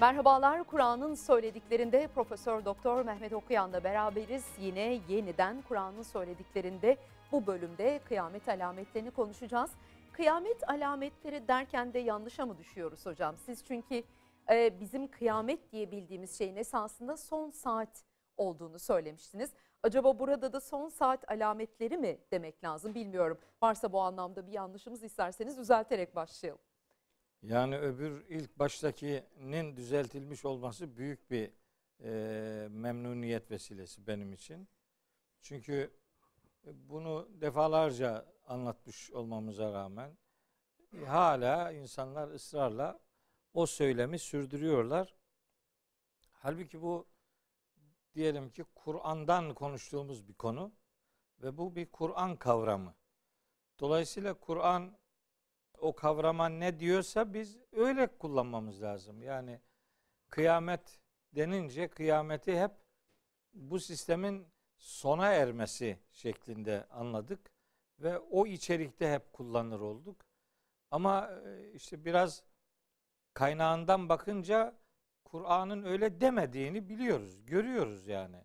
Merhabalar. Kur'an'ın söylediklerinde Profesör Doktor Mehmet Okuyan'la beraberiz. Yine yeniden Kur'an'ın söylediklerinde bu bölümde kıyamet alametlerini konuşacağız. Kıyamet alametleri derken de yanlışa mı düşüyoruz hocam? Siz çünkü e, bizim kıyamet diye bildiğimiz şeyin esasında son saat olduğunu söylemiştiniz. Acaba burada da son saat alametleri mi demek lazım bilmiyorum. Varsa bu anlamda bir yanlışımız isterseniz düzelterek başlayalım. Yani öbür ilk baştakinin düzeltilmiş olması büyük bir e, memnuniyet vesilesi benim için. Çünkü bunu defalarca anlatmış olmamıza rağmen hala insanlar ısrarla o söylemi sürdürüyorlar. Halbuki bu diyelim ki Kur'an'dan konuştuğumuz bir konu ve bu bir Kur'an kavramı. Dolayısıyla Kur'an o kavrama ne diyorsa biz öyle kullanmamız lazım. Yani kıyamet denince kıyameti hep bu sistemin sona ermesi şeklinde anladık ve o içerikte hep kullanır olduk. Ama e, işte biraz kaynağından bakınca Kur'an'ın öyle demediğini biliyoruz, görüyoruz yani.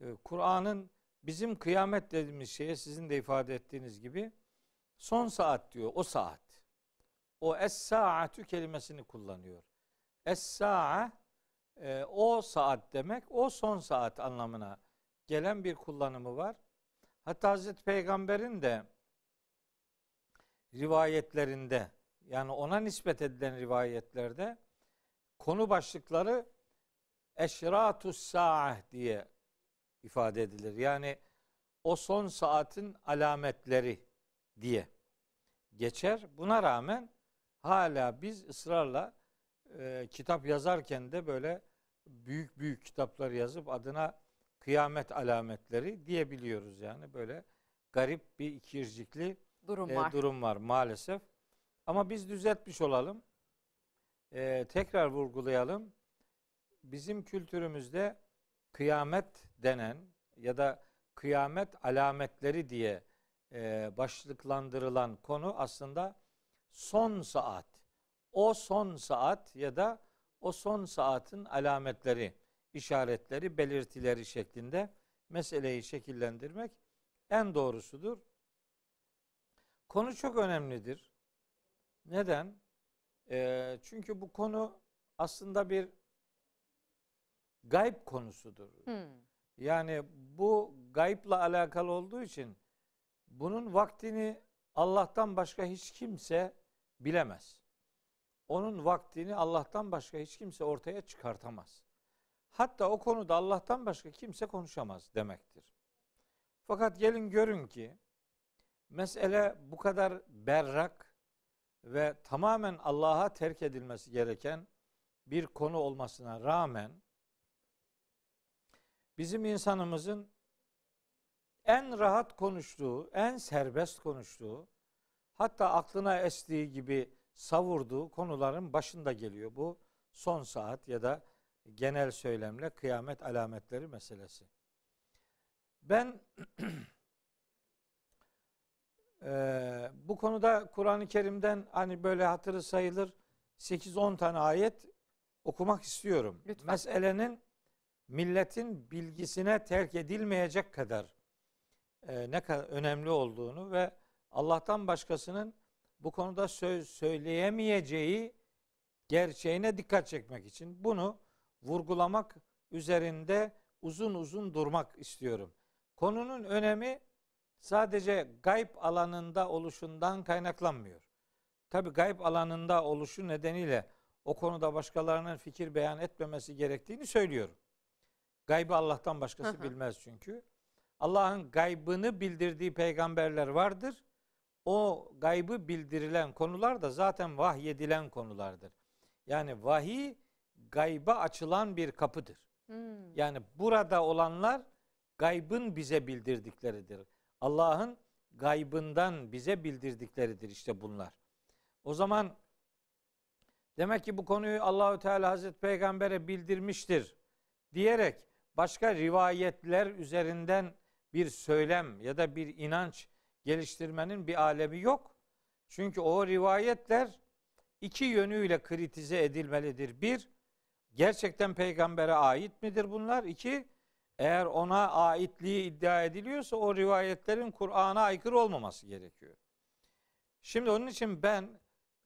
E, Kur'an'ın bizim kıyamet dediğimiz şeye sizin de ifade ettiğiniz gibi son saat diyor, o saat. O es-saatü kelimesini kullanıyor. Es-sa'a e, o saat demek, o son saat anlamına gelen bir kullanımı var. Hatta Hazreti Peygamber'in de rivayetlerinde yani ona nispet edilen rivayetlerde konu başlıkları eşratus sa'a diye ifade edilir. Yani o son saatin alametleri diye geçer. Buna rağmen hala biz ısrarla e, kitap yazarken de böyle büyük büyük kitaplar yazıp adına kıyamet alametleri diyebiliyoruz yani böyle garip bir ikircikli durum e, var. durum var maalesef. Ama biz düzeltmiş olalım. E, tekrar vurgulayalım. Bizim kültürümüzde kıyamet denen ya da kıyamet alametleri diye e, başlıklandırılan konu aslında son saat. O son saat ya da o son saatin alametleri, işaretleri, belirtileri şeklinde meseleyi şekillendirmek en doğrusudur. Konu çok önemlidir. Neden? E, çünkü bu konu aslında bir gayb konusudur. Hmm. Yani bu gaybla alakalı olduğu için bunun vaktini Allah'tan başka hiç kimse bilemez. Onun vaktini Allah'tan başka hiç kimse ortaya çıkartamaz. Hatta o konuda Allah'tan başka kimse konuşamaz demektir. Fakat gelin görün ki mesele bu kadar berrak ve tamamen Allah'a terk edilmesi gereken bir konu olmasına rağmen bizim insanımızın en rahat konuştuğu, en serbest konuştuğu, hatta aklına estiği gibi savurduğu konuların başında geliyor bu son saat ya da genel söylemle kıyamet alametleri meselesi. Ben e, bu konuda Kur'an-ı Kerim'den hani böyle hatırı sayılır 8-10 tane ayet okumak istiyorum. Lütfen. Meselenin milletin bilgisine terk edilmeyecek kadar e, ne kadar önemli olduğunu ve Allah'tan başkasının bu konuda söz söyleyemeyeceği gerçeğine dikkat çekmek için bunu vurgulamak üzerinde uzun uzun durmak istiyorum. Konunun önemi sadece gayb alanında oluşundan kaynaklanmıyor. Tabi gayb alanında oluşu nedeniyle o konuda başkalarının fikir beyan etmemesi gerektiğini söylüyorum. Gaybı Allah'tan başkası bilmez çünkü. Allah'ın gaybını bildirdiği peygamberler vardır. O gaybı bildirilen konular da zaten vahyedilen konulardır. Yani vahiy gayba açılan bir kapıdır. Hmm. Yani burada olanlar gaybın bize bildirdikleridir. Allah'ın gaybından bize bildirdikleridir işte bunlar. O zaman demek ki bu konuyu Allahü Teala Hazreti Peygamber'e bildirmiştir diyerek başka rivayetler üzerinden bir söylem ya da bir inanç geliştirmenin bir alemi yok. Çünkü o rivayetler iki yönüyle kritize edilmelidir. Bir, gerçekten peygambere ait midir bunlar? İki, eğer ona aitliği iddia ediliyorsa o rivayetlerin Kur'an'a aykırı olmaması gerekiyor. Şimdi onun için ben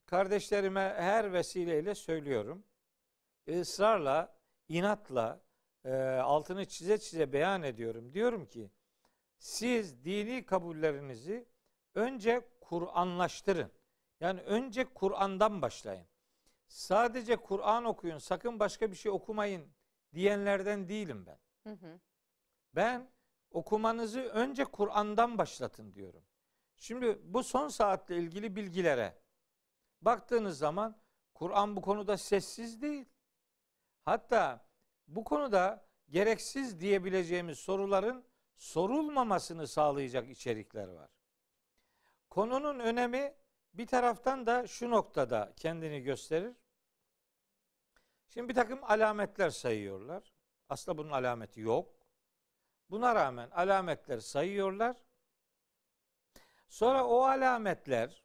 kardeşlerime her vesileyle söylüyorum. ısrarla, inatla e, altını çize çize beyan ediyorum. Diyorum ki siz dini kabullerinizi önce Kur'anlaştırın. Yani önce Kur'an'dan başlayın. Sadece Kur'an okuyun, sakın başka bir şey okumayın diyenlerden değilim ben. Hı hı. Ben okumanızı önce Kur'an'dan başlatın diyorum. Şimdi bu son saatle ilgili bilgilere baktığınız zaman Kur'an bu konuda sessiz değil. Hatta bu konuda gereksiz diyebileceğimiz soruların sorulmamasını sağlayacak içerikler var. Konunun önemi bir taraftan da şu noktada kendini gösterir. Şimdi bir takım alametler sayıyorlar. Aslında bunun alameti yok. Buna rağmen alametler sayıyorlar. Sonra o alametler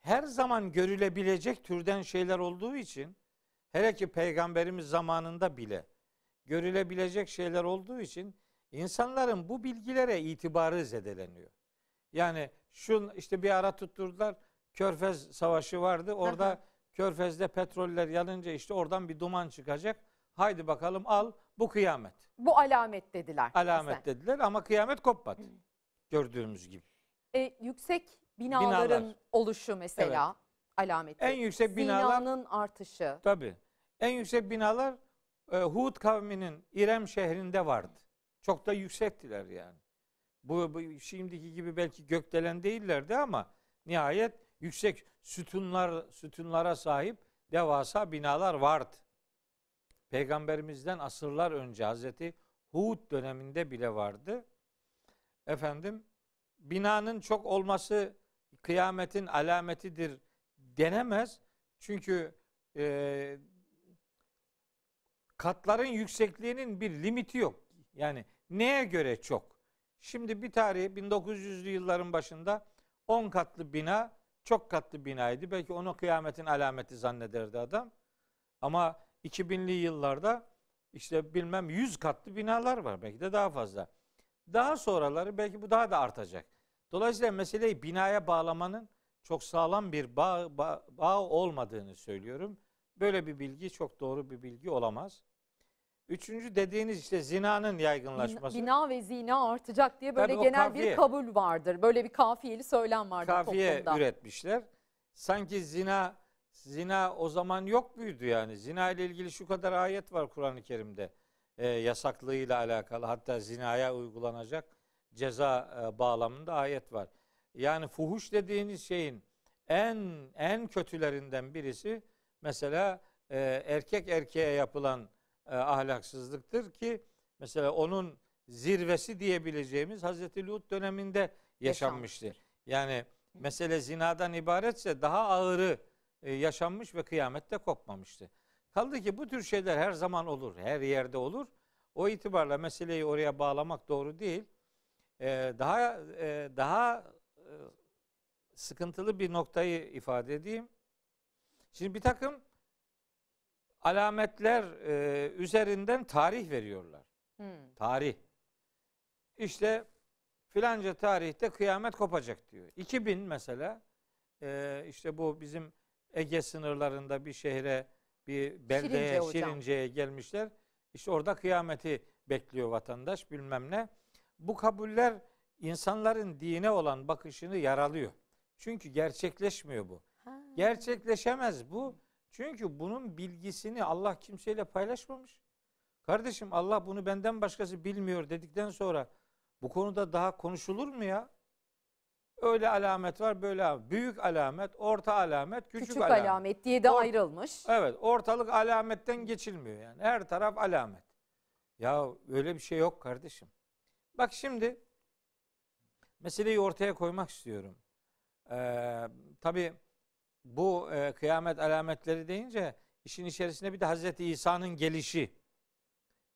her zaman görülebilecek türden şeyler olduğu için hele ki peygamberimiz zamanında bile görülebilecek şeyler olduğu için insanların bu bilgilere itibarı zedeleniyor. Yani şu işte bir ara tutturdular Körfez Savaşı vardı. Orada Aha. Körfez'de petroller yanınca işte oradan bir duman çıkacak. Haydi bakalım al bu kıyamet. Bu alamet dediler. Alamet mesela. dediler ama kıyamet kopmadı. Gördüğümüz gibi. E, yüksek binaların Binalar. oluşu mesela alameti. En yüksek binalar Zinanın artışı. tabi. En yüksek binalar e, Hud kavminin İrem şehrinde vardı. Çok da yüksektiler yani. Bu, bu şimdiki gibi belki gökdelen değillerdi ama nihayet yüksek sütunlar sütunlara sahip devasa binalar vardı. Peygamberimizden asırlar önce Hazreti Hud döneminde bile vardı. Efendim binanın çok olması kıyametin alametidir denemez. Çünkü e, katların yüksekliğinin bir limiti yok. Yani neye göre çok? Şimdi bir tarihi 1900'lü yılların başında 10 katlı bina çok katlı binaydı. Belki onu kıyametin alameti zannederdi adam. Ama 2000'li yıllarda işte bilmem 100 katlı binalar var. Belki de daha fazla. Daha sonraları belki bu daha da artacak. Dolayısıyla meseleyi binaya bağlamanın çok sağlam bir bağ, bağ, bağ olmadığını söylüyorum. Böyle bir bilgi çok doğru bir bilgi olamaz. Üçüncü dediğiniz işte zinanın yaygınlaşması. Bina ve zina artacak diye böyle Tabii genel bir kafiye. kabul vardır. Böyle bir kafiyeli söylem vardır kafiye toplumda. üretmişler. Sanki zina zina o zaman yok muydu yani? Zina ile ilgili şu kadar ayet var Kur'an-ı Kerim'de. Ee, yasaklığıyla alakalı hatta zinaya uygulanacak ceza e, bağlamında ayet var. Yani fuhuş dediğiniz şeyin en en kötülerinden birisi mesela e, erkek erkeğe yapılan e, ahlaksızlıktır ki mesela onun zirvesi diyebileceğimiz Hazreti Lut döneminde yaşanmıştı. Yani mesele zinadan ibaretse daha ağırı e, yaşanmış ve kıyamette kopmamıştı. Kaldı ki bu tür şeyler her zaman olur, her yerde olur. O itibarla meseleyi oraya bağlamak doğru değil. E, daha e, daha e, sıkıntılı bir noktayı ifade edeyim. Şimdi bir takım alametler e, üzerinden tarih veriyorlar. Hmm. Tarih. İşte filanca tarihte kıyamet kopacak diyor. 2000 mesela e, işte bu bizim Ege sınırlarında bir şehre bir beldeye Şirince hocam. Şirince'ye gelmişler. İşte orada kıyameti bekliyor vatandaş bilmem ne. Bu kabuller insanların dine olan bakışını yaralıyor. Çünkü gerçekleşmiyor bu. Ha. Gerçekleşemez bu. Çünkü bunun bilgisini Allah kimseyle paylaşmamış. Kardeşim Allah bunu benden başkası bilmiyor dedikten sonra bu konuda daha konuşulur mu ya? Öyle alamet var, böyle alamet. Büyük alamet, orta alamet, küçük, Küçük, alamet. alamet. diye de Or- ayrılmış. Evet, ortalık alametten geçilmiyor yani. Her taraf alamet. Ya öyle bir şey yok kardeşim. Bak şimdi meseleyi ortaya koymak istiyorum. Ee, tabii bu e, kıyamet alametleri deyince işin içerisinde bir de Hazreti İsa'nın gelişi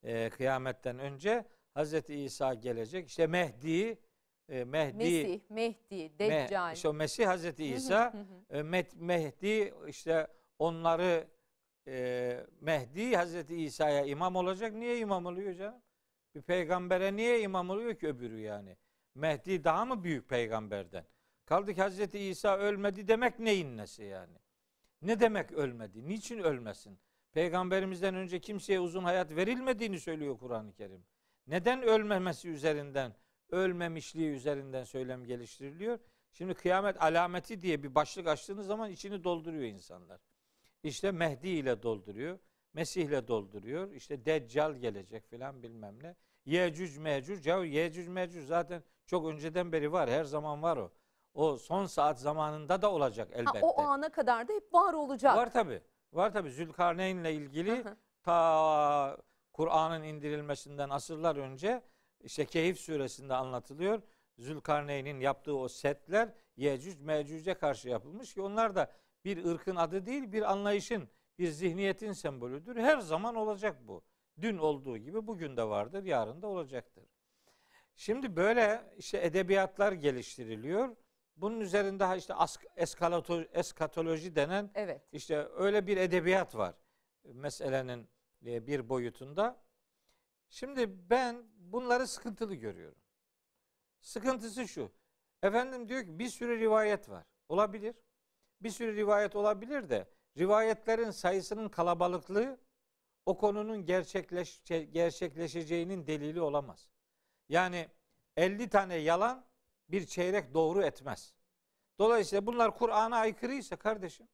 e, kıyametten önce Hazreti İsa gelecek. İşte Mehdi, e, Mehdi, Mesih, Mehdi, Meh- Deccal. işte o Mesih Hazreti İsa e, Met- Mehdi işte onları e, Mehdi Hazreti İsa'ya imam olacak. Niye imam oluyor canım? Bir peygambere niye imam oluyor ki öbürü yani? Mehdi daha mı büyük peygamberden? Kaldı ki Hazreti İsa ölmedi demek neyin nesi yani? Ne demek ölmedi? Niçin ölmesin? Peygamberimizden önce kimseye uzun hayat verilmediğini söylüyor Kur'an-ı Kerim. Neden ölmemesi üzerinden, ölmemişliği üzerinden söylem geliştiriliyor? Şimdi kıyamet alameti diye bir başlık açtığınız zaman içini dolduruyor insanlar. İşte Mehdi ile dolduruyor. Mesih ile dolduruyor. İşte Deccal gelecek filan bilmem ne. Yecüc Mecüc. Ya Yecüc Mecüc zaten çok önceden beri var. Her zaman var o. O son saat zamanında da olacak Ha, elbette. o ana kadar da hep var olacak. Var tabi. Var tabi. Zülkarneyn ile ilgili Hı hı. ta Kur'an'ın indirilmesinden asırlar önce işte Kehif suresinde anlatılıyor. Zülkarneyn'in yaptığı o setler Yecüc Mecüc'e karşı yapılmış ki onlar da bir ırkın adı değil bir anlayışın, bir zihniyetin sembolüdür. Her zaman olacak bu. Dün olduğu gibi bugün de vardır, yarın da olacaktır. Şimdi böyle işte edebiyatlar geliştiriliyor. Bunun üzerinde ha işte eskatoloji denen Evet. işte öyle bir edebiyat var meselenin e, bir boyutunda. Şimdi ben bunları sıkıntılı görüyorum. Sıkıntısı şu. Efendim diyor ki bir sürü rivayet var. Olabilir. Bir sürü rivayet olabilir de rivayetlerin sayısının kalabalıklığı o konunun gerçekleş, gerçekleşeceğinin delili olamaz. Yani 50 tane yalan bir çeyrek doğru etmez. Dolayısıyla bunlar Kur'an'a aykırıysa kardeşim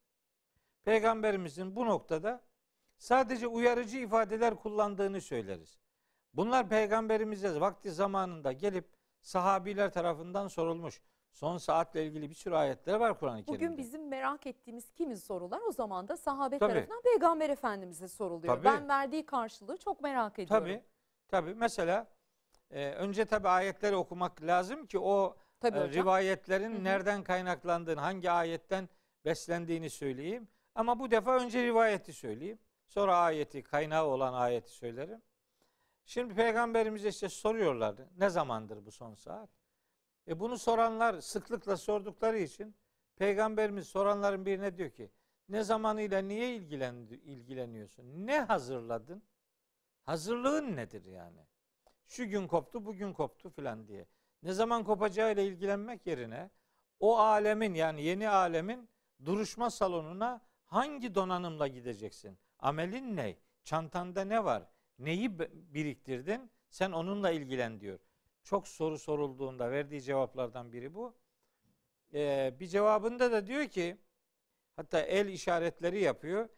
Peygamberimizin bu noktada sadece uyarıcı ifadeler kullandığını söyleriz. Bunlar peygamberimize vakti zamanında gelip sahabiler tarafından sorulmuş. Son saatle ilgili bir sürü ayetler var Kur'an-ı Kerim'de. Bugün bizim merak ettiğimiz kimi sorular o zaman da sahabe Tabii. tarafından Peygamber Efendimiz'e soruluyor. Tabii. Ben verdiği karşılığı çok merak ediyorum. Tabi, tabi. Mesela e, önce tabi ayetleri okumak lazım ki o Tabii e, hocam. rivayetlerin Hı hı. nereden kaynaklandığını, hangi ayetten beslendiğini söyleyeyim. Ama bu defa önce rivayeti söyleyeyim. Sonra ayeti, kaynağı olan ayeti söylerim. Şimdi peygamberimize işte soruyorlardı. Ne zamandır bu son saat? E bunu soranlar sıklıkla sordukları için peygamberimiz soranların birine diyor ki ne zamanıyla niye ilgilen, ilgileniyorsun? Ne hazırladın? Hazırlığın nedir yani? Şu gün koptu, bugün koptu filan diye. Ne zaman kopacağıyla ilgilenmek yerine o alemin yani yeni alemin duruşma salonuna hangi donanımla gideceksin? Amelin ne? Çantanda ne var? Neyi biriktirdin? Sen onunla ilgilen diyor. Çok soru sorulduğunda verdiği cevaplardan biri bu. Ee, bir cevabında da diyor ki hatta el işaretleri yapıyor.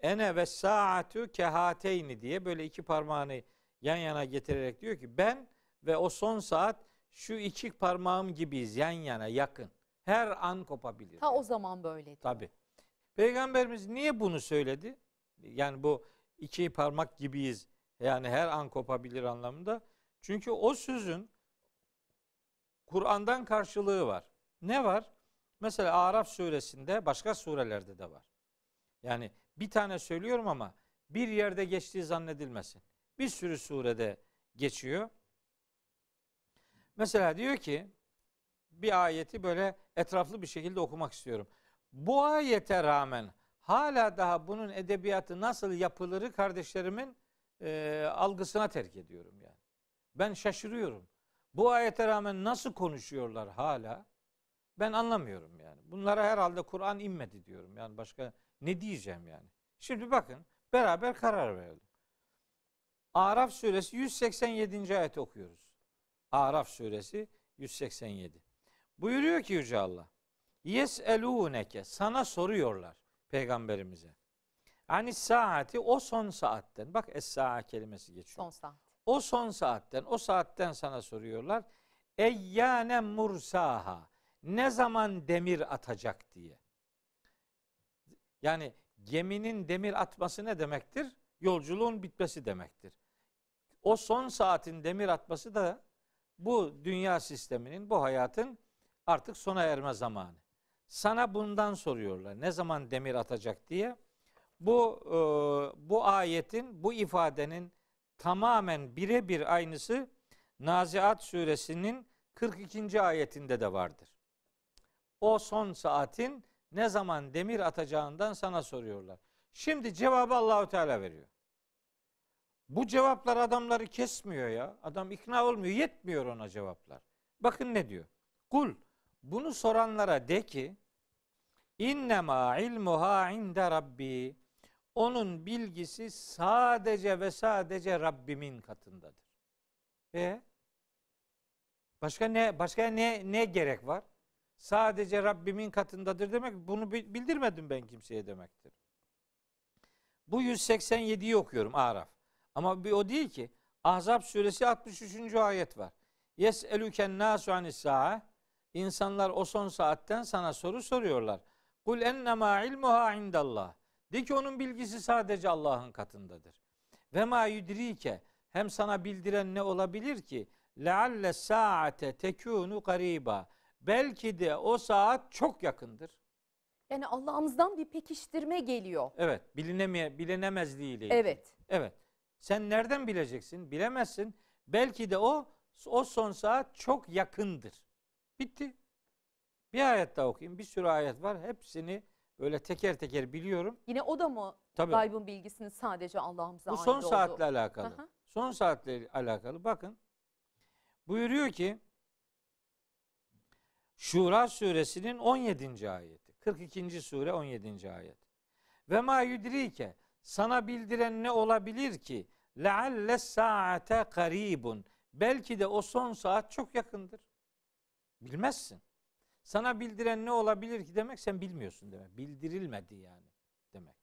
Ene ve saatu kehateyni diye böyle iki parmağını yan yana getirerek diyor ki ben ve o son saat şu iki parmağım gibiyiz yan yana yakın. Her an kopabilir. Ta o zaman böyleydi. Tabi. Peygamberimiz niye bunu söyledi? Yani bu iki parmak gibiyiz. Yani her an kopabilir anlamında. Çünkü o sözün Kur'an'dan karşılığı var. Ne var? Mesela Araf suresinde başka surelerde de var. Yani bir tane söylüyorum ama bir yerde geçtiği zannedilmesin. Bir sürü surede geçiyor. Mesela diyor ki bir ayeti böyle etraflı bir şekilde okumak istiyorum. Bu ayete rağmen hala daha bunun edebiyatı nasıl yapılırı kardeşlerimin e, algısına terk ediyorum yani. Ben şaşırıyorum. Bu ayete rağmen nasıl konuşuyorlar hala? Ben anlamıyorum yani. Bunlara herhalde Kur'an inmedi diyorum. Yani başka ne diyeceğim yani. Şimdi bakın beraber karar verelim. Araf suresi 187. ayet okuyoruz. Araf suresi 187. Buyuruyor ki Yüce Allah. Yes'elûneke sana soruyorlar peygamberimize. Hani saati o son saatten. Bak es-sa'a kelimesi geçiyor. Son saat. O son saatten, o saatten sana soruyorlar. Eyyâne mursaha. Ne zaman demir atacak diye. Yani geminin demir atması ne demektir? Yolculuğun bitmesi demektir. O son saatin demir atması da bu dünya sisteminin, bu hayatın artık sona erme zamanı. Sana bundan soruyorlar. Ne zaman demir atacak diye. Bu e, bu ayetin, bu ifadenin tamamen birebir aynısı Naziat suresinin 42. ayetinde de vardır. O son saatin ne zaman demir atacağından sana soruyorlar. Şimdi cevabı Allahu Teala veriyor. Bu cevaplar adamları kesmiyor ya. Adam ikna olmuyor. Yetmiyor ona cevaplar. Bakın ne diyor. Kul bunu soranlara de ki innema ilmuha inde rabbi onun bilgisi sadece ve sadece Rabbimin katındadır. E başka ne başka ne ne gerek var? Sadece Rabbimin katındadır demek bunu bildirmedim ben kimseye demektir. Bu 187'yi okuyorum Araf. Ama bir o değil ki. Ahzab suresi 63. ayet var. Yes elüken nasu anis sa'a. İnsanlar o son saatten sana soru soruyorlar. Kul ennema ilmuha indallah. De ki onun bilgisi sadece Allah'ın katındadır. Ve ma yudrike hem sana bildiren ne olabilir ki? Lealle saate tekunu gariba. Belki de o saat çok yakındır. Yani Allah'ımızdan bir pekiştirme geliyor. Evet, bilinemeye bilinemezliğiyle. Evet. Evet. Sen nereden bileceksin? Bilemezsin. Belki de o o son saat çok yakındır. Bitti. Bir ayet daha okuyayım. Bir sürü ayet var. Hepsini böyle teker teker biliyorum. Yine o da mı Tabii. gaybın bilgisinin sadece Allah'ımıza Bu ait son olduğu? saatle alakalı. Aha. Son saatle alakalı. Bakın. Buyuruyor ki Şura suresinin 17. ayeti. 42. sure 17. ayet. Ve ma yudrike sana bildiren ne olabilir ki? Lealle saate karibun. Belki de o son saat çok yakındır. Bilmezsin. Sana bildiren ne olabilir ki demek sen bilmiyorsun demek. Bildirilmedi yani demek.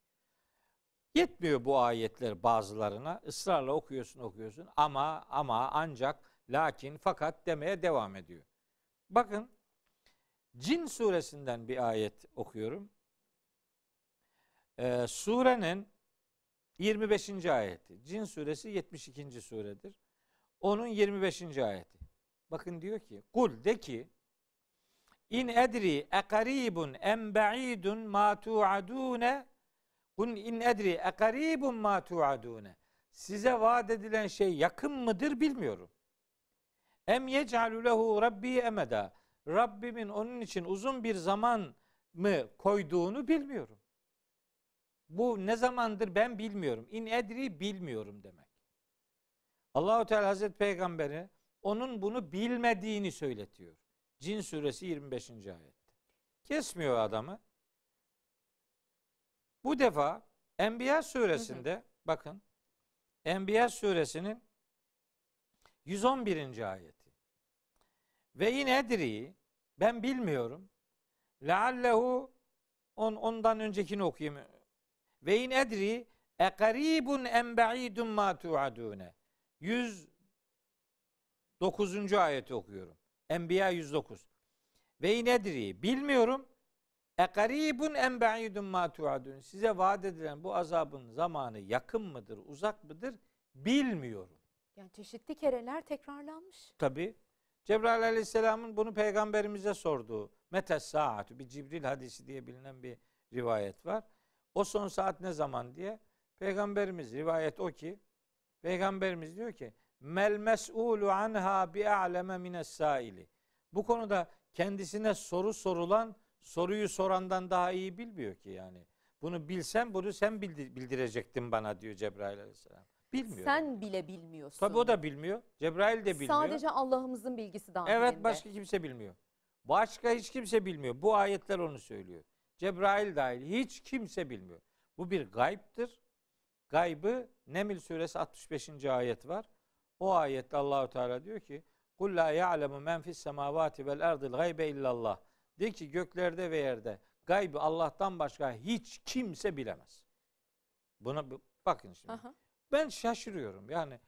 Yetmiyor bu ayetler bazılarına. Israrla okuyorsun okuyorsun ama ama ancak lakin fakat demeye devam ediyor. Bakın Cin suresinden bir ayet okuyorum. Ee, surenin 25. ayeti. Cin suresi 72. suredir. Onun 25. ayeti. Bakın diyor ki kul de ki in edri ekaribun em ba'idun ma tu'adune kun in edri ekaribun ma tu'adune size vaat edilen şey yakın mıdır bilmiyorum. Em yec'alu lehu rabbi emeda Rabbimin onun için uzun bir zaman mı koyduğunu bilmiyorum. Bu ne zamandır ben bilmiyorum. İn edri bilmiyorum demek. Allahu Teala Hazreti Peygamberi onun bunu bilmediğini söyletiyor. Cin suresi 25. ayette. Kesmiyor adamı. Bu defa Enbiya suresinde hı hı. bakın Enbiya suresinin 111. ayeti. Ve yine edri ben bilmiyorum. Leallehu on, ondan öncekini okuyayım. Ve in edri e garibun en ba'idun ma tu'adune. 109. ayeti okuyorum. Enbiya 109. Ve in edri bilmiyorum. E garibun en ba'idun ma tu'adun. Size vaat edilen bu azabın zamanı yakın mıdır, uzak mıdır bilmiyorum. Yani çeşitli kereler tekrarlanmış. Tabi. Cebrail aleyhisselamın bunu peygamberimize sorduğu metes saatü bir Cibril hadisi diye bilinen bir rivayet var. O son saat ne zaman diye peygamberimiz rivayet o ki peygamberimiz diyor ki mel mes'ulu anha bi a'leme mines saili. Bu konuda kendisine soru sorulan soruyu sorandan daha iyi bilmiyor ki yani. Bunu bilsem bunu sen bildirecektin bana diyor Cebrail aleyhisselam. Bilmiyor. Sen bile bilmiyorsun. Tabii o da bilmiyor. Cebrail de bilmiyor. Sadece Allah'ımızın bilgisi dahilinde. Evet başka kimse bilmiyor. Başka hiç kimse bilmiyor. Bu ayetler onu söylüyor. Cebrail dahil hiç kimse bilmiyor. Bu bir gayiptir. Gaybı Nemil suresi 65. ayet var. O ayette Allahu Teala diyor ki: "Kul la ya'lemu men fis semavati vel ardil gaybe illallah." De ki göklerde ve yerde gaybı Allah'tan başka hiç kimse bilemez. Buna bakın şimdi. Aha. Ben şaşırıyorum. Yani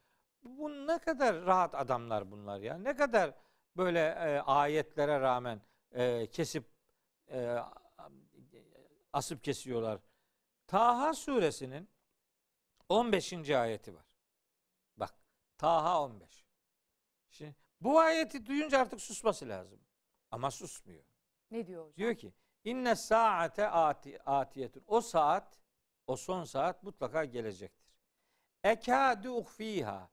bu ne kadar rahat adamlar bunlar ya. Ne kadar böyle e, ayetlere rağmen e, kesip e, asıp kesiyorlar. Taha suresinin 15. ayeti var. Bak Taha 15. Şimdi bu ayeti duyunca artık susması lazım. Ama susmuyor. Ne diyor hocam? Diyor ki inne saate ati, atiyetun. O saat, o son saat mutlaka gelecektir. Ekâdü uhfîhâ.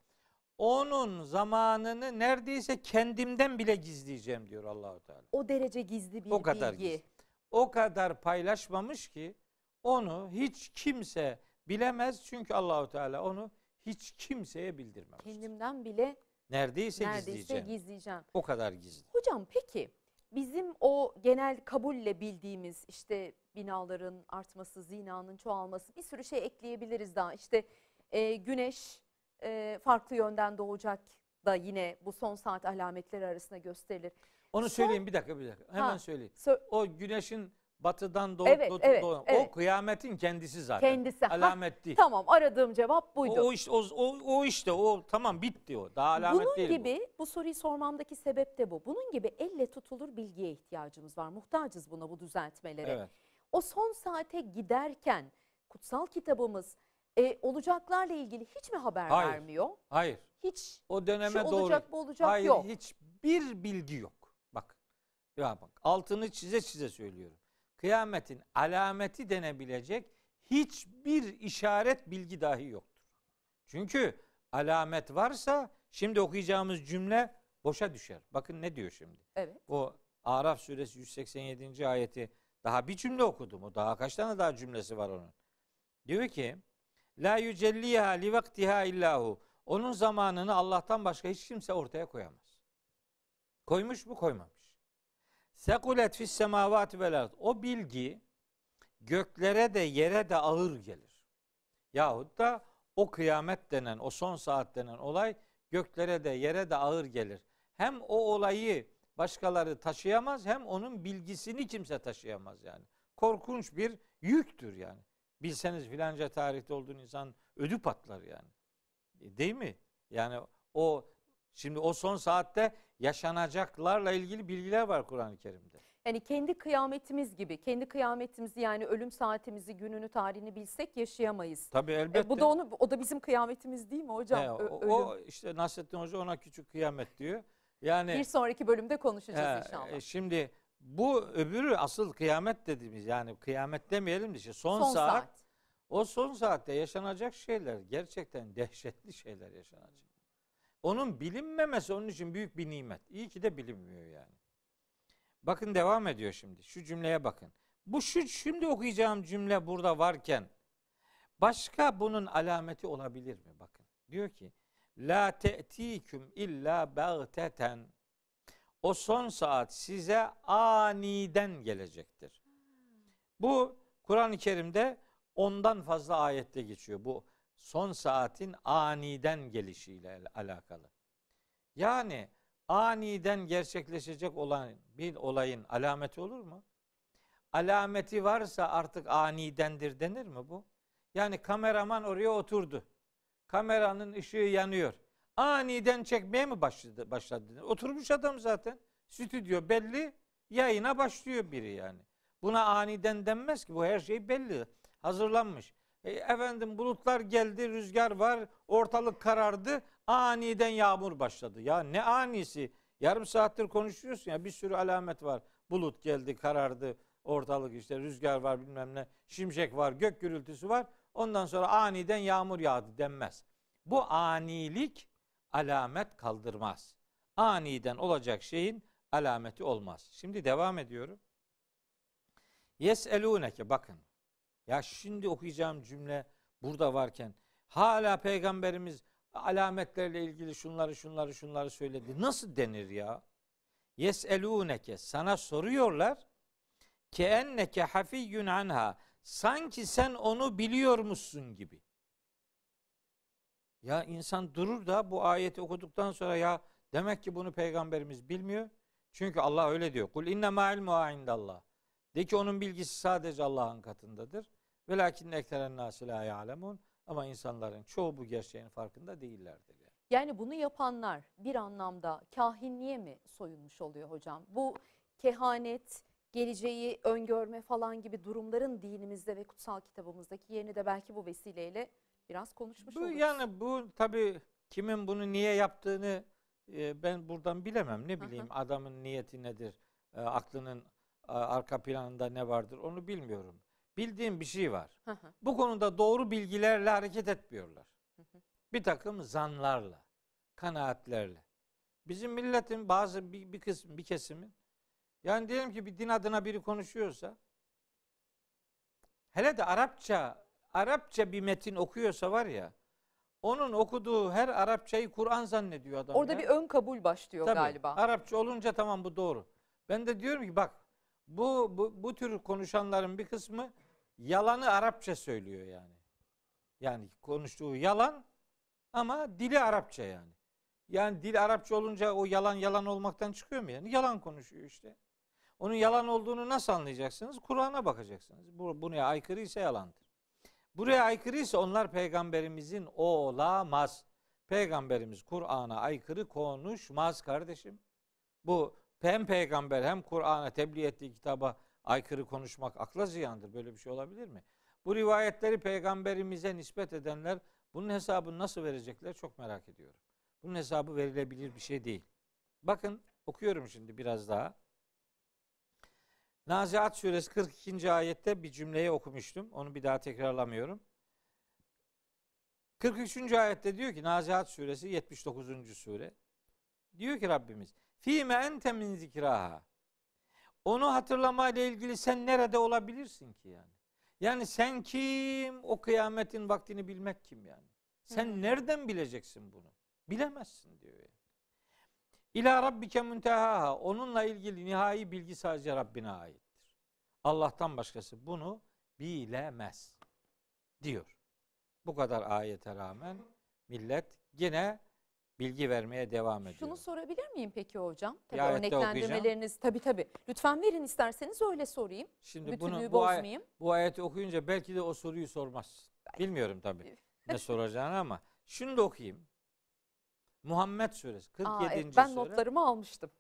Onun zamanını neredeyse kendimden bile gizleyeceğim diyor Allahu Teala. O derece gizli bir o kadar bilgi. Gizli. O kadar paylaşmamış ki onu hiç kimse bilemez çünkü Allahu Teala onu hiç kimseye bildirmemiştir. Kendimden bile Neredeyse, neredeyse gizleyeceğim. gizleyeceğim. o kadar gizli. Hocam peki bizim o genel kabulle bildiğimiz işte binaların artması, zinanın çoğalması bir sürü şey ekleyebiliriz daha. İşte e, güneş e, farklı yönden doğacak da yine bu son saat alametleri arasında gösterilir. Onu Son- söyleyeyim bir dakika bir dakika. Hemen Ha. söyleyeyim. Sö- O güneşin batıdan doğup Evet, doğup evet, doğan- evet. o kıyametin kendisi zaten. Kendisi. Ha, Alamet değil. Tamam aradığım cevap buydu. O, o işte o, o, o işte o tamam bitti o. Daha alamet Bunun değil bu. gibi bu. soruyu sormamdaki sebep de bu. Bunun gibi elle tutulur bilgiye ihtiyacımız var. Muhtacız buna bu düzeltmelere. Evet. O son saate giderken kutsal kitabımız e, olacaklarla ilgili hiç mi haber Hayır. vermiyor? Hayır. Hiç O döneme şu doğru. olacak bu olacak Hayır yok. hiçbir bilgi yok. Ya bak altını çize çize söylüyorum. Kıyametin alameti denebilecek hiçbir işaret bilgi dahi yoktur. Çünkü alamet varsa şimdi okuyacağımız cümle boşa düşer. Bakın ne diyor şimdi. Evet. O Araf suresi 187. ayeti daha bir cümle okudum. O daha kaç tane daha cümlesi var onun. Diyor ki La yücelliha li vaktiha illahu. Onun zamanını Allah'tan başka hiç kimse ortaya koyamaz. Koymuş mu? Koymamış. Sekulet fis semavati vel. O bilgi göklere de yere de ağır gelir. Yahut da o kıyamet denen, o son saat denen olay göklere de yere de ağır gelir. Hem o olayı başkaları taşıyamaz hem onun bilgisini kimse taşıyamaz yani. Korkunç bir yüktür yani. Bilseniz filanca tarihte olduğun insan ödü patlar yani. E, Değil mi? Yani o şimdi o son saatte yaşanacaklarla ilgili bilgiler var Kur'an-ı Kerim'de. Yani kendi kıyametimiz gibi, kendi kıyametimizi yani ölüm saatimizi, gününü, tarihini bilsek yaşayamayız. Tabii E, elbette. bu da onu o da bizim kıyametimiz değil mi hocam? He, o, ölüm. o işte Nasrettin Hoca ona küçük kıyamet diyor. Yani Bir sonraki bölümde konuşacağız He, inşallah. e, Şimdi bu öbürü asıl kıyamet dediğimiz yani kıyamet demeyelim de işte son, Son saat, saat. o son saatte yaşanacak şeyler gerçekten dehşetli şeyler yaşanacak. Onun bilinmemesi onun için büyük bir nimet. İyi ki de bilinmiyor yani. Bakın devam ediyor şimdi. Şu cümleye bakın. Bu şu şimdi okuyacağım cümle burada varken başka bunun alameti olabilir mi? Bakın. Diyor ki La te'tiküm illa bagteten. O son saat size aniden gelecektir. Bu Kur'an-ı Kerim'de ondan fazla ayette geçiyor. Bu son saatin aniden gelişiyle al- alakalı. Yani aniden gerçekleşecek olan bir olayın alameti olur mu? Alameti varsa artık anidendir denir mi bu? Yani kameraman oraya oturdu. Kameranın ışığı yanıyor. Aniden çekmeye mi başladı? başladı? Oturmuş adam zaten. Stüdyo belli. Yayına başlıyor biri yani. Buna aniden denmez ki. Bu her şey belli. Hazırlanmış. E, efendim bulutlar geldi, rüzgar var, ortalık karardı. Aniden yağmur başladı. Ya ne anisi? Yarım saattir konuşuyorsun ya bir sürü alamet var. Bulut geldi, karardı, ortalık işte rüzgar var bilmem ne, şimşek var, gök gürültüsü var. Ondan sonra aniden yağmur yağdı denmez. Bu anilik alamet kaldırmaz. Aniden olacak şeyin alameti olmaz. Şimdi devam ediyorum. Yeselûneke bakın. Ya şimdi okuyacağım cümle burada varken hala peygamberimiz alametlerle ilgili şunları şunları şunları söyledi. Nasıl denir ya? Yeselûneke sana soruyorlar ki enneke hafiyyun anha sanki sen onu biliyormuşsun gibi. Ya insan durur da bu ayeti okuduktan sonra ya demek ki bunu peygamberimiz bilmiyor. Çünkü Allah öyle diyor. Kul inne ma ilmuha indallah. De ki onun bilgisi sadece Allah'ın katındadır. Velakin ekteren nasi la ya'lemun. Ama insanların çoğu bu gerçeğin farkında değillerdir. Yani. Yani bunu yapanlar bir anlamda kahinliğe mi soyunmuş oluyor hocam? Bu kehanet, geleceği öngörme falan gibi durumların dinimizde ve kutsal kitabımızdaki yerini de belki bu vesileyle biraz konuşmuş Bu oluruz. yani bu tabii kimin bunu niye yaptığını e, ben buradan bilemem. Ne bileyim adamın niyeti nedir? e, aklının arka planında ne vardır? Onu bilmiyorum. Bildiğim bir şey var. Hı hı. Bu konuda doğru bilgilerle hareket etmiyorlar. Hı hı. Bir takım zanlarla, kanaatlerle. Bizim milletin bazı bir, bir kısmı, bir kesimin yani diyelim ki bir din adına biri konuşuyorsa hele de Arapça Arapça bir metin okuyorsa var ya onun okuduğu her Arapçayı Kur'an zannediyor adam. Orada ya. bir ön kabul başlıyor Tabii, galiba. Arapça olunca tamam bu doğru. Ben de diyorum ki bak bu, bu bu tür konuşanların bir kısmı yalanı Arapça söylüyor yani. Yani konuştuğu yalan ama dili Arapça yani. Yani dil Arapça olunca o yalan yalan olmaktan çıkıyor mu yani? Yalan konuşuyor işte. Onun yalan olduğunu nasıl anlayacaksınız? Kur'an'a bakacaksınız. Bu, buraya aykırı ise yalandır. Buraya aykırı ise onlar peygamberimizin olamaz. Peygamberimiz Kur'an'a aykırı konuşmaz kardeşim. Bu hem peygamber hem Kur'an'a tebliğ ettiği kitaba aykırı konuşmak akla ziyandır. Böyle bir şey olabilir mi? Bu rivayetleri peygamberimize nispet edenler bunun hesabını nasıl verecekler çok merak ediyorum. Bunun hesabı verilebilir bir şey değil. Bakın okuyorum şimdi biraz daha. Naziat suresi 42. ayette bir cümleyi okumuştum. Onu bir daha tekrarlamıyorum. 43. ayette diyor ki Naziat suresi 79. sure. Diyor ki Rabbimiz Fîme ente min zikraha. Onu hatırlamayla ilgili sen nerede olabilirsin ki yani? Yani sen kim? O kıyametin vaktini bilmek kim yani? Sen Hı. nereden bileceksin bunu? Bilemezsin diyor yani. İlâ rabbike müntehaha. Onunla ilgili nihai bilgi sadece Rabbine aittir. Allah'tan başkası bunu bilemez. Diyor. Bu kadar ayete rağmen millet yine bilgi vermeye devam ediyor. Şunu sorabilir miyim peki hocam? Tabii Bir ayette örneklendirmeleriniz tabii tabii. Lütfen verin isterseniz öyle sorayım. Şimdi Bütünlüğü bunu bu, ay- bozmayayım. bu ayeti okuyunca belki de o soruyu sormaz. Bilmiyorum tabii ne soracağını ama şunu da okuyayım. Muhammed suresi 47. Aa, evet, ben sure. notlarımı almıştım.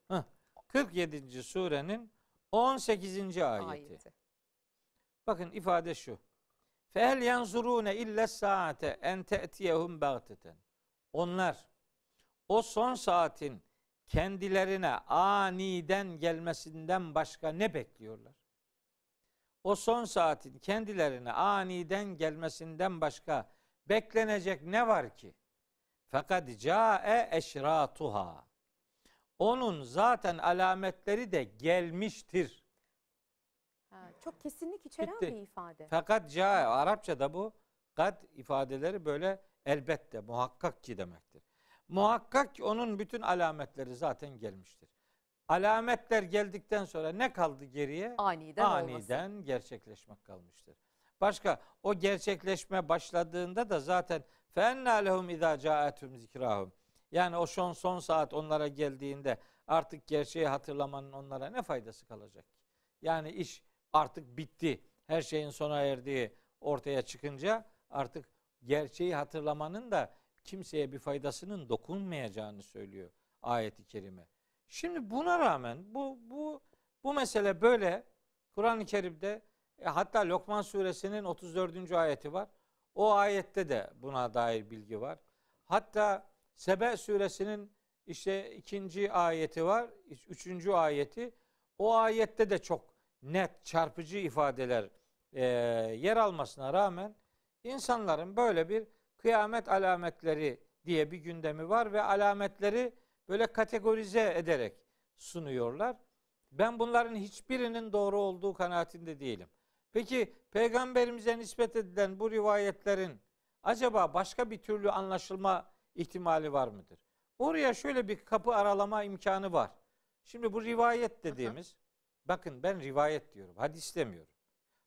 47. surenin 18. ayeti. Ayeti. Bakın ifade şu. Fel yanzurune illa saate en te'tiyehum bagteten. Onlar o son saatin kendilerine aniden gelmesinden başka ne bekliyorlar? O son saatin kendilerine aniden gelmesinden başka beklenecek ne var ki? Fakat cae eşratuha. Onun zaten alametleri de gelmiştir. Ha, çok kesinlik içeren Bitti. bir ifade. Fakat cae Arapçada bu kad ifadeleri böyle elbette muhakkak ki demektir. Muhakkak ki onun bütün alametleri zaten gelmiştir. Alametler geldikten sonra ne kaldı geriye? Aniden, olması. Aniden gerçekleşmek kalmıştır. Başka o gerçekleşme başladığında da zaten fenna lehum izâ câetum zikrahum. Yani o son son saat onlara geldiğinde artık gerçeği hatırlamanın onlara ne faydası kalacak? Yani iş artık bitti. Her şeyin sona erdiği ortaya çıkınca artık gerçeği hatırlamanın da kimseye bir faydasının dokunmayacağını söylüyor ayeti kerime. Şimdi buna rağmen bu bu bu mesele böyle Kur'an-ı Kerim'de e, hatta Lokman suresinin 34. ayeti var. O ayette de buna dair bilgi var. Hatta Sebe suresinin işte ikinci ayeti var, üçüncü ayeti. O ayette de çok net, çarpıcı ifadeler e, yer almasına rağmen insanların böyle bir kıyamet alametleri diye bir gündemi var ve alametleri böyle kategorize ederek sunuyorlar. Ben bunların hiçbirinin doğru olduğu kanaatinde değilim. Peki peygamberimize nispet edilen bu rivayetlerin acaba başka bir türlü anlaşılma ihtimali var mıdır? Oraya şöyle bir kapı aralama imkanı var. Şimdi bu rivayet dediğimiz bakın ben rivayet diyorum. Hadis demiyorum.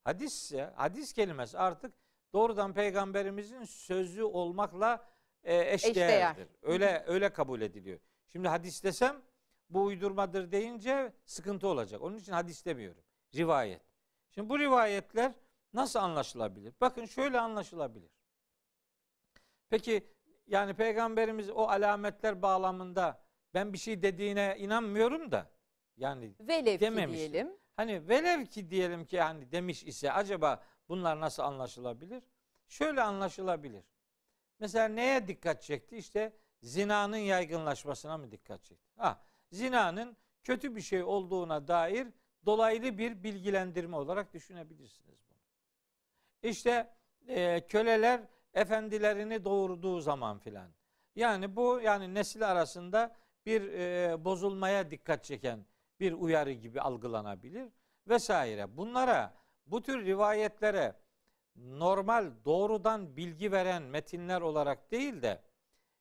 Hadis ise hadis kelimesi artık doğrudan peygamberimizin sözü olmakla e, eşdeğerdir. Eşdeğer. Öyle öyle kabul ediliyor. Şimdi hadis desem bu uydurmadır deyince sıkıntı olacak. Onun için hadis demiyorum. Rivayet. Şimdi bu rivayetler nasıl anlaşılabilir? Bakın şöyle anlaşılabilir. Peki yani peygamberimiz o alametler bağlamında ben bir şey dediğine inanmıyorum da yani Velev ki dememiş. diyelim. Hani velev ki diyelim ki hani demiş ise acaba bunlar nasıl anlaşılabilir? Şöyle anlaşılabilir. Mesela neye dikkat çekti? İşte zinanın yaygınlaşmasına mı dikkat çekti? Ha, zinanın kötü bir şey olduğuna dair dolaylı bir bilgilendirme olarak düşünebilirsiniz bunu. İşte e, köleler efendilerini doğurduğu zaman filan. Yani bu yani nesil arasında bir e, bozulmaya dikkat çeken bir uyarı gibi algılanabilir vesaire. Bunlara bu tür rivayetlere normal doğrudan bilgi veren metinler olarak değil de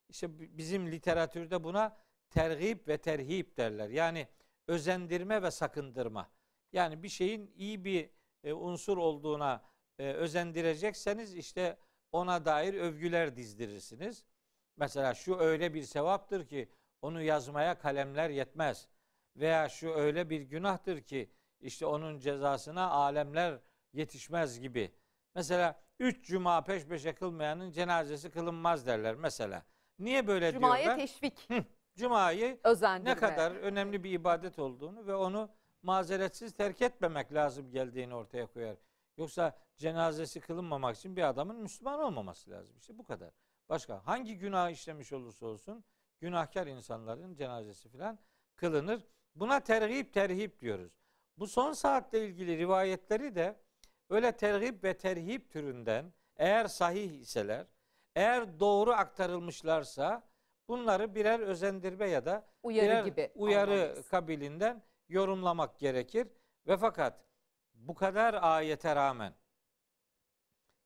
işte bi- bizim literatürde buna tergib ve terhip derler. Yani özendirme ve sakındırma. Yani bir şeyin iyi bir e, unsur olduğuna e, özendirecekseniz işte ona dair övgüler dizdirirsiniz. Mesela şu öyle bir sevaptır ki onu yazmaya kalemler yetmez. Veya şu öyle bir günahtır ki işte onun cezasına alemler yetişmez gibi. Mesela üç cuma peş peşe kılmayanın cenazesi kılınmaz derler mesela. Niye böyle Cuma'ya diyorlar? teşvik, Cuma'yı özendirme. ne kadar önemli bir ibadet olduğunu ve onu mazeretsiz terk etmemek lazım geldiğini ortaya koyar. Yoksa cenazesi kılınmamak için bir adamın Müslüman olmaması lazım. İşte bu kadar. Başka hangi günah işlemiş olursa olsun günahkar insanların cenazesi filan kılınır. Buna terhip terhip diyoruz. Bu son saatle ilgili rivayetleri de öyle terhip ve terhip türünden eğer sahih iseler, eğer doğru aktarılmışlarsa bunları birer özendirme ya da Uyarı birer gibi uyarı almalıyız. kabilinden yorumlamak gerekir. Ve fakat bu kadar ayete rağmen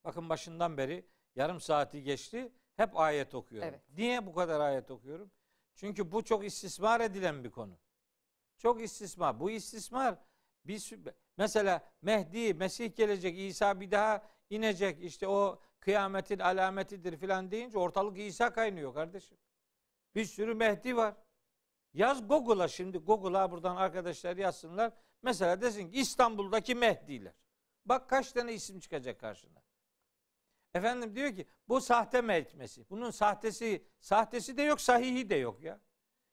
bakın başından beri yarım saati geçti hep ayet okuyorum. Evet. Niye bu kadar ayet okuyorum? Çünkü bu çok istismar edilen bir konu. Çok istismar. Bu istismar sü- mesela Mehdi, Mesih gelecek, İsa bir daha inecek. işte o kıyametin alametidir filan deyince ortalık İsa kaynıyor kardeşim. Bir sürü Mehdi var. Yaz Google'a şimdi Google'a buradan arkadaşlar yazsınlar. Mesela desin ki İstanbul'daki Mehdiler. Bak kaç tane isim çıkacak karşına. Efendim diyor ki bu sahte Mesih. Bunun sahtesi sahtesi de yok, sahihi de yok ya.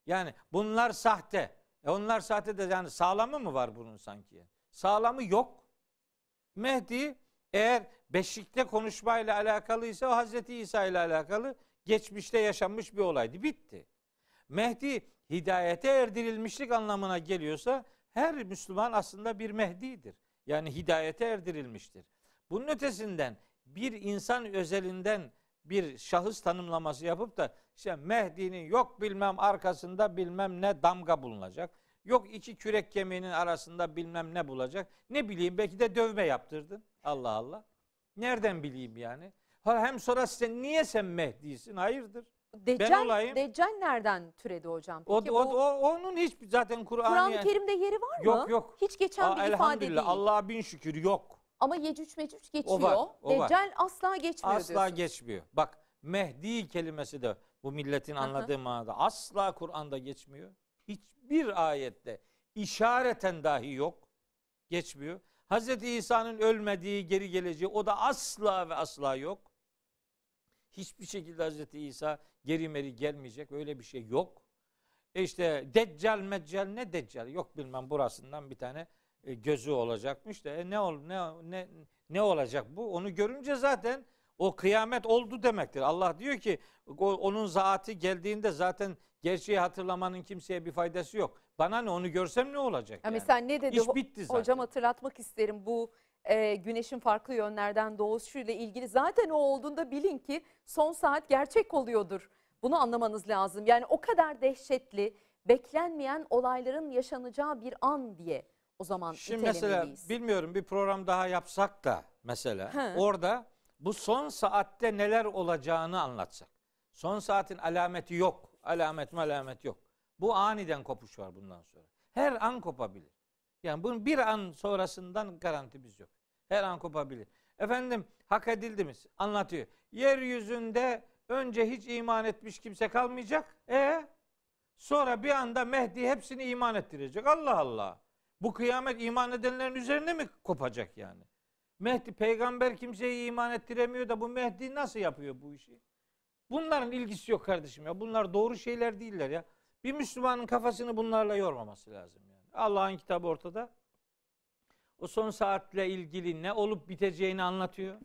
Yani bunlar sahte. E onlar sahte de yani sağlamı mı var bunun sanki? Sağlamı yok. Mehdi eğer beşikte konuşmayla alakalıysa o Hazreti İsa ile alakalı geçmişte yaşanmış bir olaydı. Bitti. Mehdi hidayete erdirilmişlik anlamına geliyorsa her Müslüman aslında bir Mehdi'dir. Yani hidayete erdirilmiştir. Bunun ötesinden bir insan özelinden bir şahıs tanımlaması yapıp da işte Mehdi'nin yok bilmem arkasında bilmem ne damga bulunacak. Yok iki kürek kemiğinin arasında bilmem ne bulacak. Ne bileyim belki de dövme yaptırdın. Allah Allah. Nereden bileyim yani? Ha, Hem sonra sen niye sen Mehdi'sin? Hayırdır? Deccal, olayım. Deccal nereden türedi hocam? O, Peki o, bu o- onun hiç zaten Kur'an'ı Kur'an-ı Kerim'de yeri var mı? Yok yok. Hiç geçen Aa, bir ifade elhamdülillah değil. Allah'a bin şükür yok. Ama Yecüc Mecüc geçiyor. var, o var. Deccal asla geçmiyor Asla diyorsunuz. geçmiyor. Bak Mehdi kelimesi de bu milletin Aha. anladığı manada asla Kur'an'da geçmiyor. Hiçbir ayette işareten dahi yok. Geçmiyor. Hazreti İsa'nın ölmediği, geri geleceği o da asla ve asla yok. Hiçbir şekilde Hazreti İsa geri meri gelmeyecek. Öyle bir şey yok. E işte deccal meccal ne deccal? Yok bilmem burasından bir tane gözü olacakmış da e ne ol ne ne ne olacak bu? Onu görünce zaten o kıyamet oldu demektir. Allah diyor ki onun zatı geldiğinde zaten gerçeği hatırlamanın kimseye bir faydası yok. Bana ne onu görsem ne olacak? Ya yani? mesela ne dedi? İş bitti zaten. Hocam hatırlatmak isterim bu e, güneşin farklı yönlerden doğuşuyla ilgili zaten o olduğunda bilin ki son saat gerçek oluyordur. Bunu anlamanız lazım. Yani o kadar dehşetli, beklenmeyen olayların yaşanacağı bir an diye o zaman Şimdi mesela bilmiyorum bir program daha yapsak da mesela He. orada bu son saatte neler olacağını anlatsak. Son saatin alameti yok. Alamet mi alamet yok. Bu aniden kopuş var bundan sonra. Her an kopabilir. Yani bunun bir an sonrasından garantimiz yok. Her an kopabilir. Efendim hak edildi mi? Anlatıyor. Yeryüzünde önce hiç iman etmiş kimse kalmayacak. E sonra bir anda Mehdi hepsini iman ettirecek. Allah Allah. Bu kıyamet iman edenlerin üzerine mi kopacak yani? Mehdi peygamber kimseyi iman ettiremiyor da bu Mehdi nasıl yapıyor bu işi? Bunların ilgisi yok kardeşim ya. Bunlar doğru şeyler değiller ya. Bir Müslümanın kafasını bunlarla yormaması lazım yani. Allah'ın kitabı ortada. O son saatle ilgili ne olup biteceğini anlatıyor.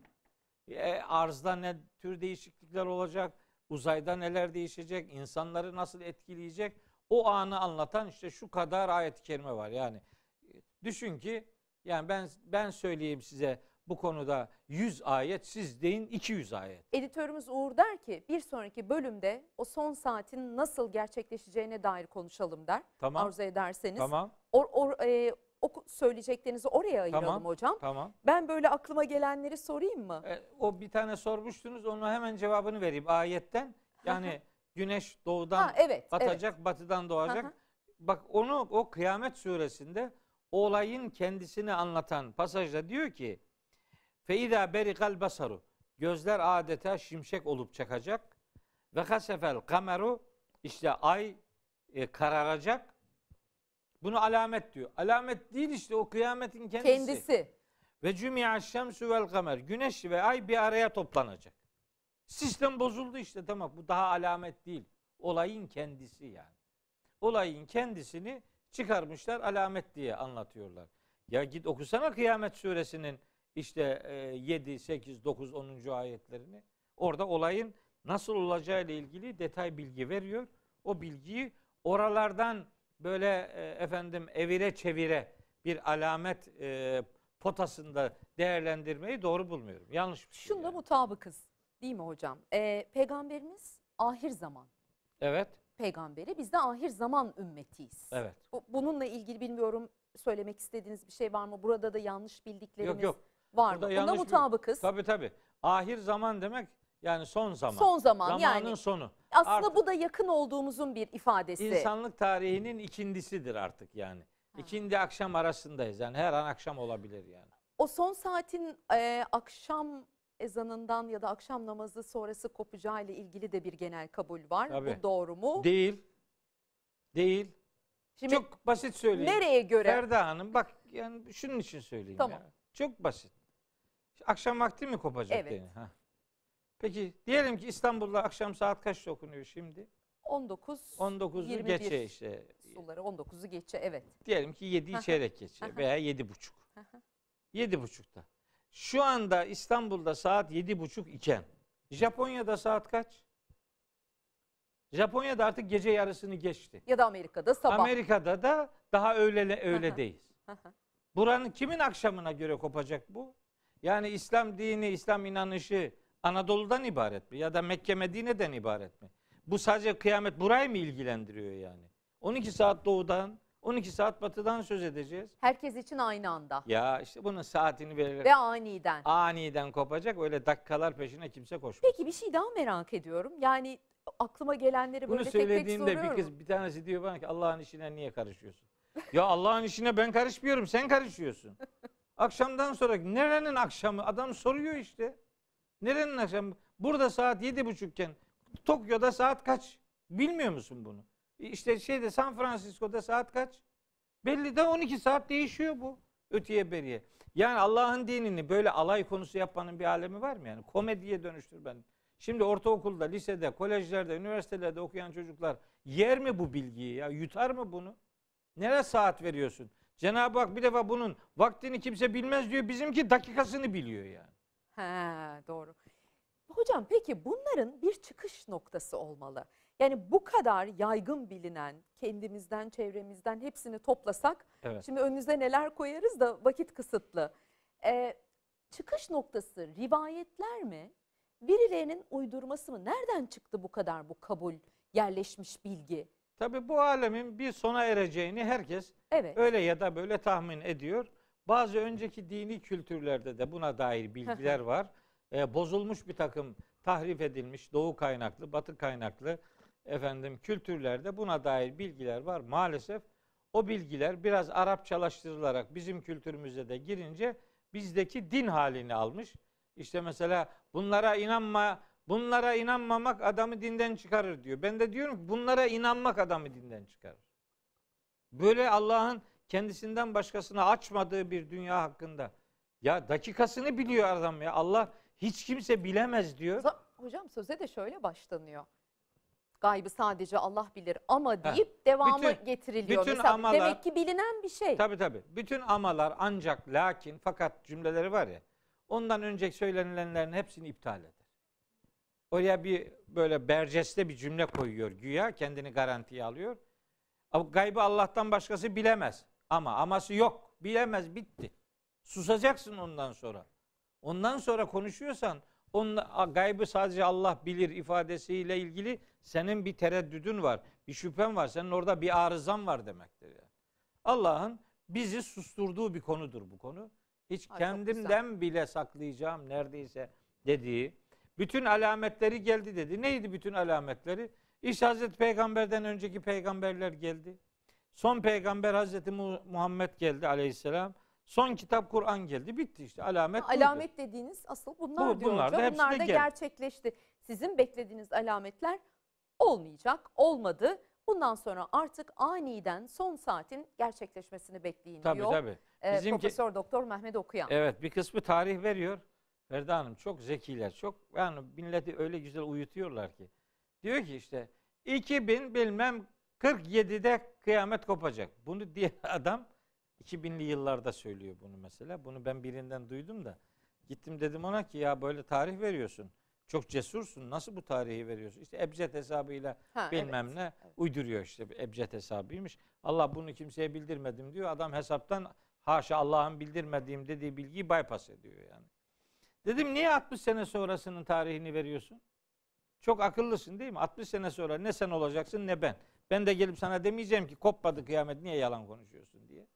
E, arzda ne tür değişiklikler olacak, uzayda neler değişecek, insanları nasıl etkileyecek o anı anlatan işte şu kadar ayet-i kerime var. Yani düşün ki yani ben ben söyleyeyim size bu konuda 100 ayet siz deyin 200 ayet. Editörümüz Uğur der ki bir sonraki bölümde o son saatin nasıl gerçekleşeceğine dair konuşalım der. Tamam. Arzu ederseniz. Tamam. O, o, e, o söyleyeceklerinizi oraya ayıralım Tamam. hocam. Tamam. Ben böyle aklıma gelenleri sorayım mı? E, o bir tane sormuştunuz. Onu hemen cevabını vereyim ayetten. Yani güneş doğudan Ha evet. batacak, batıdan doğacak. Bak onu o Kıyamet suresinde olayın kendisini anlatan pasajda diyor ki Feida berikal basaru gözler adeta şimşek olup çakacak ve kasefel kameru işte ay e, kararacak. Bunu alamet diyor. Alamet değil işte o kıyametin kendisi. Kendisi. Ve cümi'a şemsü vel kamer. Güneş ve ay bir araya toplanacak. Sistem bozuldu işte tamam. Bu daha alamet değil. Olayın kendisi yani. Olayın kendisini çıkarmışlar alamet diye anlatıyorlar. Ya git okusana Kıyamet suresinin işte e, 7, 8, 9, 10. ayetlerini. Orada olayın nasıl olacağı ile ilgili detay bilgi veriyor. O bilgiyi oralardan böyle e, efendim evire çevire bir alamet e, potasında değerlendirmeyi doğru bulmuyorum. Yanlış bir şey. Şunda yani. mutabıkız. Değil mi hocam? Ee, peygamberimiz ahir zaman Evet, peygamberi. Biz de ahir zaman ümmetiyiz. evet. Bu- Bununla ilgili bilmiyorum söylemek istediğiniz bir şey var mı? Burada da yanlış bildiklerimiz Yok yok. var Burada mı? Bunda yanlış bir- mutabıkız. Tabii tabii. Ahir zaman demek yani son zaman. Son zaman Zamanın yani. sonu. Aslında artık- bu da yakın olduğumuzun bir ifadesi. İnsanlık tarihinin ikindisidir artık yani. İkindi akşam arasındayız. Yani her an akşam olabilir yani. O son saatin e, akşam ezanından ya da akşam namazı sonrası kopacağı ile ilgili de bir genel kabul var. Tabii. Bu doğru mu? Değil. Değil. Şimdi Çok basit söyleyeyim. nereye göre? Ferda Hanım bak yani şunun için söyleyeyim Tamam. ya. Çok basit. Akşam vakti mi kopacak Evet. deni? Ha. Peki diyelim ki İstanbul'da akşam saat kaçta okunuyor şimdi? 19 19'u 21 geçe işte. suları 19'u geçe evet. Diyelim ki 7'yi Aha. çeyrek geçe veya 7.30. Aha. 7.30'da. Şu anda İstanbul'da saat 7.30 iken Japonya'da saat kaç? Japonya'da artık gece yarısını geçti. Ya da Amerika'da sabah. Amerika'da da daha öğle öğledeyiz. Buranın kimin akşamına göre kopacak bu? Yani İslam dini, İslam inanışı Anadolu'dan ibaret mi? Ya da Mekke Medine'den ibaret mi? Bu sadece kıyamet burayı mı ilgilendiriyor yani? 12 saat doğudan, 12 saat batıdan söz edeceğiz. Herkes için aynı anda Ya işte bunun saatini verirler. ve aniden. Aniden kopacak öyle dakikalar peşine kimse koşmaz. Peki bir şey daha merak ediyorum. Yani aklıma gelenleri Bunu böyle tek tek söylediğimde bir soruyorum. kız bir tanesi diyor bana ki Allah'ın işine niye karışıyorsun? ya Allah'ın işine ben karışmıyorum sen karışıyorsun. Akşamdan sonra nerenin akşamı? Adam soruyor işte. Nerenin akşamı? Burada saat yedi buçukken Tokyo'da saat kaç? Bilmiyor musun bunu? İşte şeyde San Francisco'da saat kaç? Belli de 12 saat değişiyor bu. Öteye beriye. Yani Allah'ın dinini böyle alay konusu yapmanın bir alemi var mı yani? Komediye dönüştür ben. Şimdi ortaokulda, lisede, kolejlerde, üniversitelerde okuyan çocuklar yer mi bu bilgiyi ya? Yutar mı bunu? Nereye saat veriyorsun? Cenab-ı Hak bir defa bunun vaktini kimse bilmez diyor. Bizimki dakikasını biliyor yani. He, doğru. Hocam peki bunların bir çıkış noktası olmalı. Yani bu kadar yaygın bilinen kendimizden, çevremizden hepsini toplasak Evet. şimdi önünüze neler koyarız da vakit kısıtlı. Ee, çıkış noktası rivayetler mi? Birilerinin uydurması mı? Nereden çıktı bu kadar bu kabul, yerleşmiş bilgi? Tabii bu alemin bir sona ereceğini herkes Evet. öyle ya da böyle tahmin ediyor. Bazı önceki dini kültürlerde de buna dair bilgiler var. Ee, bozulmuş bir takım tahrif edilmiş doğu kaynaklı, batı kaynaklı efendim kültürlerde buna dair bilgiler var. Maalesef o bilgiler biraz Arapçalaştırılarak bizim kültürümüze de girince bizdeki din halini almış. İşte mesela bunlara inanma, bunlara inanmamak adamı dinden çıkarır diyor. Ben de diyorum ki bunlara inanmak adamı dinden çıkarır. Böyle Allah'ın kendisinden başkasına açmadığı bir dünya hakkında. Ya dakikasını biliyor adam ya. Allah hiç kimse bilemez diyor. Hocam söze de şöyle başlanıyor. Gaybı sadece Allah bilir ama Heh. deyip devamı Bütün- getiriliyor. bütün Mesela amalar- demek ki bilinen bir şey. Tabii tabii. Bütün amalar ancak lakin fakat cümleleri var ya. Ondan önce söylenilenlerin hepsini iptal eder. Oraya bir böyle berceste bir cümle koyuyor güya kendini garantiye alıyor. Gaybı Allah'tan başkası bilemez. Ama aması yok. Bilemez bitti. Susacaksın ondan sonra. Ondan sonra konuşuyorsan onunla, gaybı sadece Allah bilir ifadesiyle ilgili senin bir tereddüdün var. Bir şüphen var. Senin orada bir arızan var demektir. Yani. Allah'ın bizi susturduğu bir konudur bu konu. Hiç çok kendimden bile saklayacağım neredeyse dediği. Bütün alametleri geldi dedi. Neydi bütün alametleri? İşte Hazreti Peygamber'den önceki peygamberler geldi. Son peygamber Hazreti Mu- Muhammed geldi aleyhisselam. Son kitap Kur'an geldi. Bitti işte. Alamet buydu. Alamet dediğiniz asıl bunlar Bu- diyor bunlar hocam. da Bunlar da geldi. gerçekleşti. Sizin beklediğiniz alametler olmayacak, olmadı. Bundan sonra artık aniden son saatin gerçekleşmesini bekleyin Tabii diyor. tabii. Ee, Bizimki- Profesör Doktor Mehmet Okuyan. Evet bir kısmı tarih veriyor. Ferda Hanım çok zekiler. Çok yani milleti öyle güzel uyutuyorlar ki. Diyor ki işte 2000 bilmem 47'de kıyamet kopacak. Bunu diye adam 2000'li yıllarda söylüyor bunu mesela. Bunu ben birinden duydum da. Gittim dedim ona ki ya böyle tarih veriyorsun. Çok cesursun. Nasıl bu tarihi veriyorsun? İşte ebced hesabıyla Ha, bilmem evet, ne evet. uyduruyor işte ebced hesabıymış. Allah bunu kimseye bildirmedim diyor. Adam hesaptan haşa Allah'ın bildirmediğim dediği bilgiyi bypass ediyor yani. Dedim niye 60 sene sonrasının tarihini veriyorsun? Çok akıllısın değil mi? 60 sene sonra ne sen olacaksın ne ben. Ben de gelip sana demeyeceğim ki kopmadı kıyamet niye yalan konuşuyorsun diye.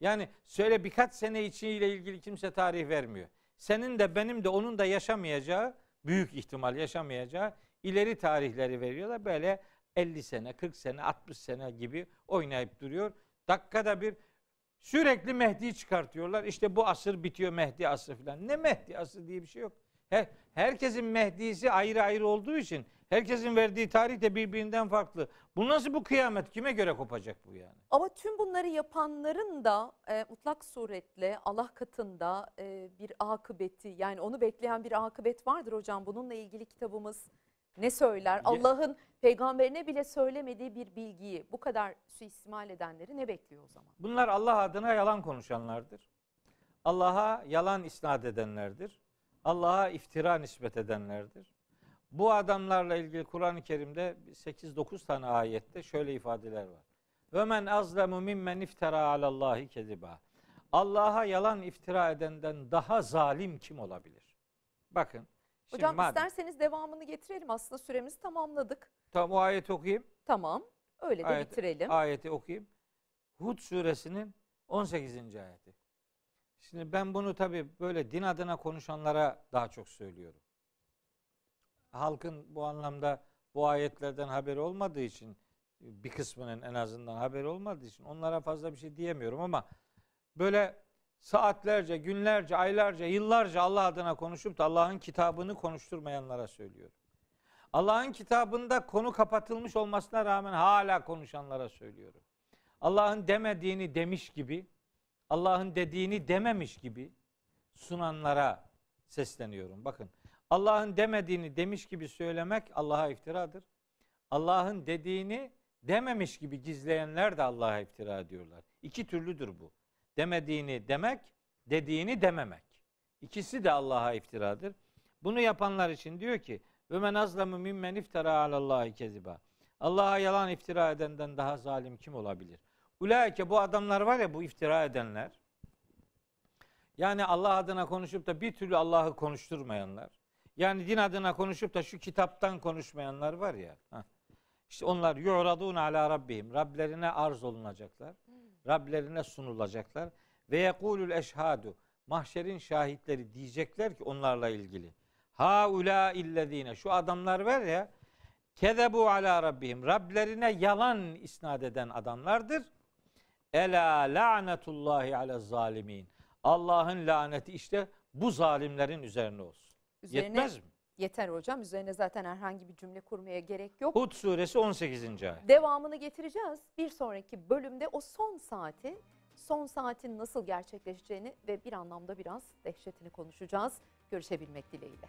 Yani söyle birkaç sene içiyle ilgili kimse tarih vermiyor. Senin de benim de onun da yaşamayacağı büyük ihtimal yaşamayacağı ileri tarihleri veriyorlar. Böyle 50 sene, 40 sene, 60 sene gibi oynayıp duruyor. Dakikada bir sürekli Mehdi çıkartıyorlar. İşte bu asır bitiyor Mehdi asrı falan. Ne Mehdi asrı diye bir şey yok. Her, herkesin Mehdi'si ayrı ayrı olduğu için herkesin verdiği tarih de birbirinden farklı. Bu nasıl bu kıyamet? Kime göre kopacak bu yani? Ama tüm bunları yapanların da e, mutlak suretle Allah katında e, bir akıbeti yani onu bekleyen bir akıbet vardır hocam. Bununla ilgili kitabımız ne söyler? Allah'ın peygamberine bile söylemediği bir bilgiyi bu kadar suistimal edenleri ne bekliyor o zaman? Bunlar Allah adına yalan konuşanlardır. Allah'a yalan isnat edenlerdir. Allah'a iftira nispet edenlerdir. Bu adamlarla ilgili Kur'an-ı Kerim'de 8-9 tane ayette şöyle ifadeler var. Ve men azlemu mimmen iftara alallahi keziba. Allah'a yalan iftira edenden daha zalim kim olabilir? Bakın. Şimdi Hocam madem- isterseniz devamını getirelim. Aslında süremizi tamamladık. Tamam o ayeti okuyayım. Tamam. Öyle de Ayet- bitirelim. Ayeti okuyayım. Hud suresinin 18. ayeti. Şimdi ben bunu tabii böyle din adına konuşanlara daha çok söylüyorum. Halkın bu anlamda bu ayetlerden haberi olmadığı için bir kısmının en azından haberi olmadığı için onlara fazla bir şey diyemiyorum ama böyle saatlerce, günlerce, aylarca, yıllarca Allah adına konuşup da Allah'ın kitabını konuşturmayanlara söylüyorum. Allah'ın kitabında konu kapatılmış olmasına rağmen hala konuşanlara söylüyorum. Allah'ın demediğini demiş gibi, Allah'ın dediğini dememiş gibi sunanlara sesleniyorum. Bakın Allah'ın demediğini demiş gibi söylemek Allah'a iftiradır. Allah'ın dediğini dememiş gibi gizleyenler de Allah'a iftira ediyorlar. İki türlüdür bu. Demediğini demek, dediğini dememek. İkisi de Allah'a iftiradır. Bunu yapanlar için diyor ki ve men azlemu mimmen iftara alallahi keziba. Allah'a yalan iftira edenden daha zalim kim olabilir? Ulaike bu adamlar var ya bu iftira edenler. Yani Allah adına konuşup da bir türlü Allah'ı konuşturmayanlar. Yani din adına konuşup da şu kitaptan konuşmayanlar var ya. İşte onlar yu'radun ala rabbihim. Rablerine arz olunacaklar. Rablerine sunulacaklar. Ve yekulul eşhadu. Mahşerin şahitleri diyecekler ki onlarla ilgili. Ha ula illezine. Şu adamlar var ya. Kezebu ala rabbihim. Rablerine yalan isnat eden adamlardır. Ela la'netullahi ala zalimin. Allah'ın laneti işte bu zalimlerin üzerine olsun. Üzerine Yetmez mi? yeter hocam. Üzerine zaten herhangi bir cümle kurmaya gerek yok. Hud suresi 18. ayet. Devamını getireceğiz. Bir sonraki bölümde o son saati, son saatin nasıl gerçekleşeceğini ve bir anlamda biraz dehşetini konuşacağız. Görüşebilmek dileğiyle.